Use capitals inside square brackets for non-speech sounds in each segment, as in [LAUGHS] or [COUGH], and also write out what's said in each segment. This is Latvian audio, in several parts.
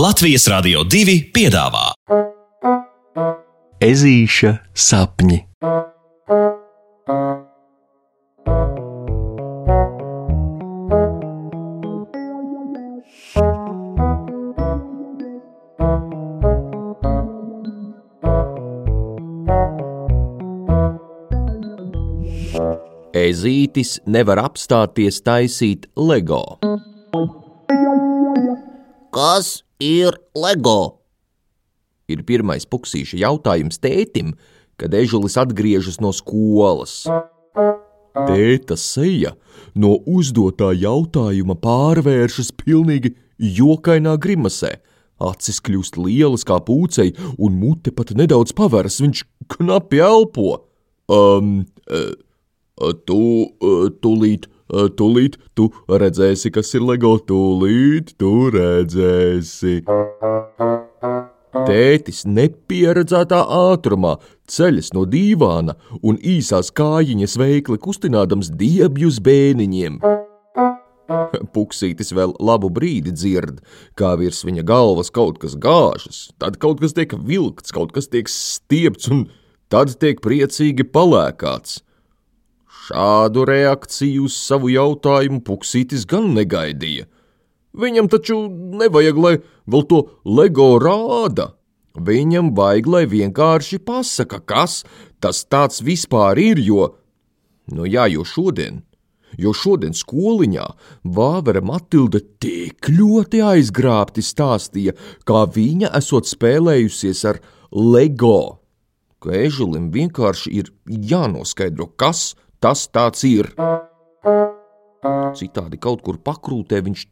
Latvijas Rādio 2 piedāvā Ezīša sapņi. Ezītis nevar apstāties taisīt LEGO. Kas ir LEGO? Ir pirmais puksīša jautājums tētim, kad ežulis atgriežas no skolas. Tēta seja no uzdotā jautājuma pārvēršas pilnīgi jokainā grimasē. Acis kļūst lielas kā pūcei, un mute pat nedaudz paveras. Viņš knapi elpo. Um, uh, tu, uh, tūlīt, uh, tūlīt, tu redzēsi, kas ir LEGO. Tūlīt, tu redzēsi. Tētis nepieredzētā ātrumā ceļas no dīvāna un īsās kājiņas veikli kustinādams diebjus bēniņiem. Puksītis vēl labu brīdi dzird, kā virs viņa galvas kaut kas gāžas, tad kaut kas tiek vilkts, kaut kas tiek stiepts un tad tiek priecīgi palēkāts. Šādu reakciju uz savu jautājumu Puksītis gan negaidīja. Viņam taču nevajag, lai vēl to LEGO rāda. Viņam vajag, lai vienkārši pasaka, kas tas tāds vispār ir, jo, nu jā, jo šodien, jo šodien skoliņā Vāvera Matilde tik ļoti aizgrābti stāstīja, kā viņa esot spēlējusies ar LEGO, ka ežulim vienkārši ir jānoskaidro, kas tas tāds ir. Citādi kaut kur pakrūtē viņš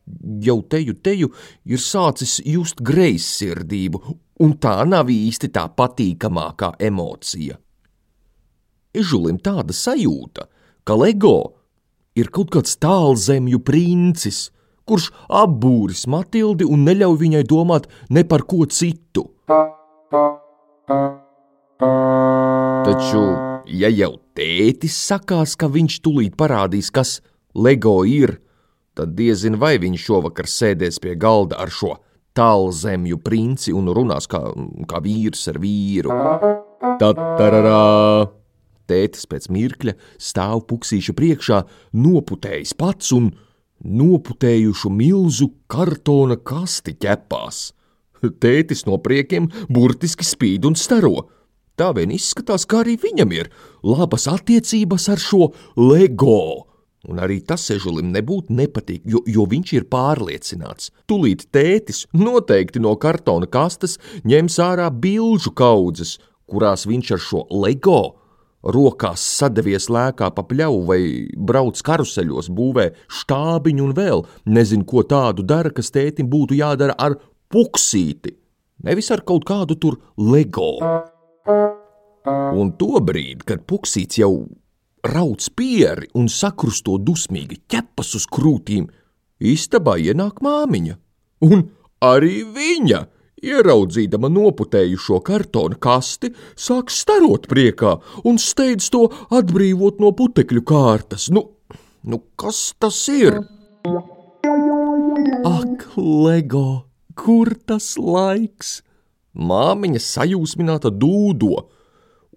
jau teju teju ir sācis just greizsirdību, un tā nav īsti tā patīkamākā emocija. Ežulim tāda sajūta, ka LEGO ir kaut kāds tālzemju princis, kurš apbūris Matildi un neļauj viņai domāt ne par ko citu. Taču, ja jau tētis sakās, ka viņš tulīt parādīs, kas LEGO ir, tad diezin vai viņš šovakar sēdēs pie galda ar šo tālzemju princi un runās kā, kā vīrs ar vīru. Tatarā! Tētis pēc mirkļa stāv puksīša priekšā, noputējis pats un noputējušu milzu kartona kasti ķepās. Tētis no priekiem burtiski spīd un staro. Tā vien izskatās, ka arī viņam ir labas attiecības ar šo LEGO. Un arī tas ežulim nebūtu nepatīk, jo, jo viņš ir pārliecināts. Tūlīt tētis noteikti no kartona kastes ņems ārā bilžu kaudzes, kurās viņš ar šo LEGO rokās sadevies lēkā pa pļauju vai brauc karuseļos, būvē štābiņu un vēl nezinu, ko tādu dara, kas tētim būtu jādara ar puksīti, nevis ar kaut kādu tur LEGO. Un to brīdi, kad puksīts jau rauc pieri un sakrusto dusmīgi ķepas uz krūtīm, istabā ienāk māmiņa. Un arī viņa, ieraudzīdama noputējušo kartona kasti, sāk starot priekā un steidz to atbrīvot no putekļu kārtas. Nu, nu kas tas ir? Ak, Lego, kur tas laiks? Māmiņa sajūsmināta dūdo,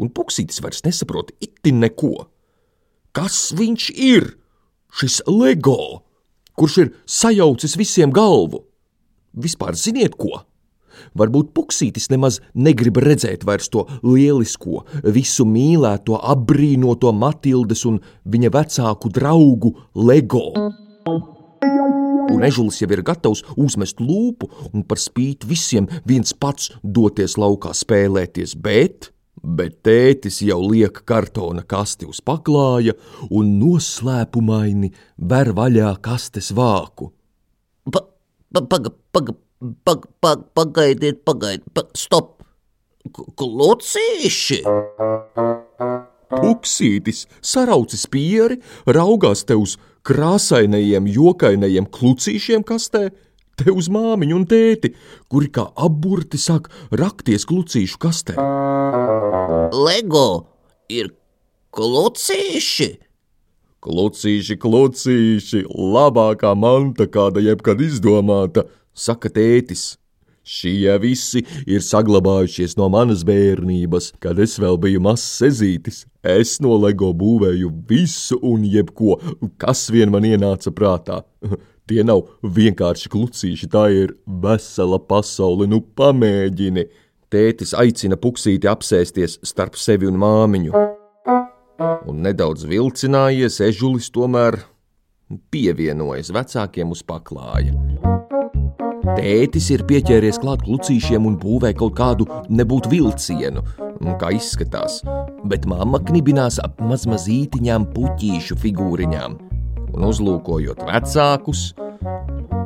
un puksītis vairs nesaprot itin neko. Kas viņš ir? Šis LEGO, kurš ir sajaucis visiem galvu. Vispār ziniet ko? Varbūt puksītis nemaz negrib redzēt vairs to lielisko, visu mīlēto, apbrīnoto Matildes un viņa vecāku draugu LEGO. Un ežulis jau ir gatavs uzmest lūpu un par spīti visiem viens pats doties laukā spēlēties, bet bet tētis jau liek kartona kasti uz paklāja un noslēpumaini ver vaļā kastes vāku. Pa, pa, paga, paga, paga, paga, pagaidiet, pagaidiet, pa, stop! Klucīši! Puksītis saraucis pieri, raugās te uz krāsainajiem, jokainajiem klucīšiem kastē, te uz māmiņu un tēti, kuri kā apburti sāk rakties klucīšu kastē. LEGO ir klucīši! Klucīši, klucīši, labākā manta, kāda jebkad izdomāta, saka tētis. Šie visi ir saglabājušies no manas bērnības, kad es vēl biju mazs ezītis. Es no LEGO būvēju visu un jebko, kas vien man ienāca prātā. [LAUGHS] Tie nav vienkārši klucīši, tā ir vesela pasaule, nu pamēģini. Tētis aicina puksīti apsēsties starp sevi un māmiņu. Un nedaudz vilcinājies, ežulis tomēr pievienojas vecākiem uz paklāja. Tētis ir pieķēries klāt klucīšiem un būvē kaut kādu nebūtu vilcienu, kā izskatās, bet mamma knibinās ap mazmazītiņām puķīšu figūriņām. Un uzlūkojot vecākus,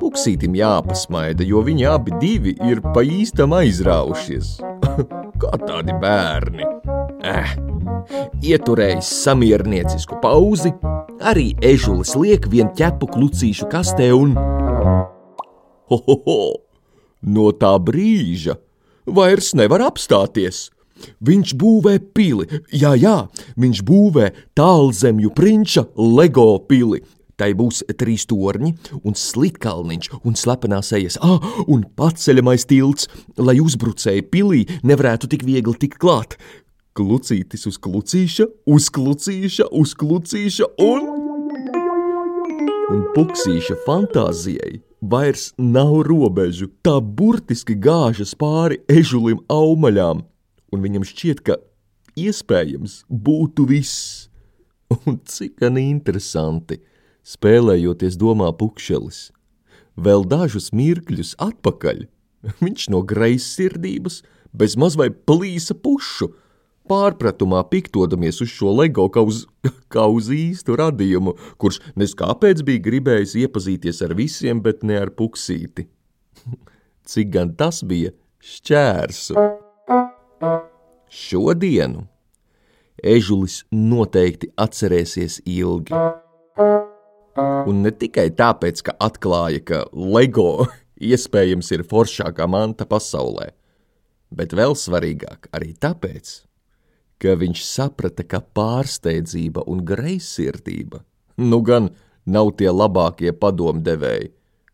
puksītim jāpasmaida, jo viņi abi divi ir pa īstam aizraušies. [LAUGHS] kā tādi bērni. Eh, ieturējis samierniecisku pauzi, arī ežulis liek vien ķepu klucīšu kastē un Ho, ho, ho! No tā brīža vairs nevar apstāties. Viņš būvē pili, jā, jā, viņš būvē tālzemju prinča LEGO pili. Tai būs trīs torņi, un slitkalniņš, un slepenās ejas, ah, un paceļamais tilts, lai uzbrucēji pilī nevarētu tik viegli tikt klāt. Klucītis uz klucīša, uz klucīša, uz klucīša un. Un puksīša fantāzijai vairs nav robežu. Tā burtiski gāžas pāri ežulim aumaļām, un viņam šķiet, ka iespējams būtu viss. Un cik gan interesanti, spēlējoties domā pukšelis. Vēl dažus mirkļus atpakaļ viņš no greizsirdības bez maz vai plīsa pušu – pārpratumā piktodamies uz šo LEGO kā uz, [LAUGHS] kā uz īstu radījumu, kurš neskāpēc bija gribējis iepazīties ar visiem, bet ne ar puksīti. [LAUGHS] Cik gan tas bija šķērsu. Šodienu ežulis noteikti atcerēsies ilgi. Un ne tikai tāpēc, ka atklāja, ka LEGO [LAUGHS] iespējams ir foršākā manta pasaulē, bet vēl svarīgāk arī tāpēc, ka viņš saprata, ka pārsteidzība un greizsirdība nu gan nav tie labākie padomdevēji.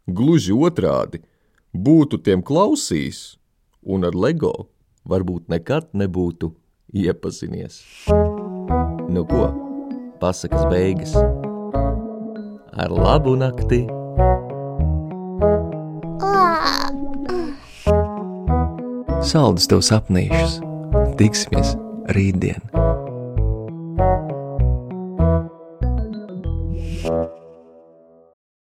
Gluži otrādi, būtu tiem klausījis, un ar LEGO varbūt nekad nebūtu iepazinies. Nu ko, pasakas beigas. Ar labu nakti! Saldus tev sapnīšus! Tiksimies! Rītdien.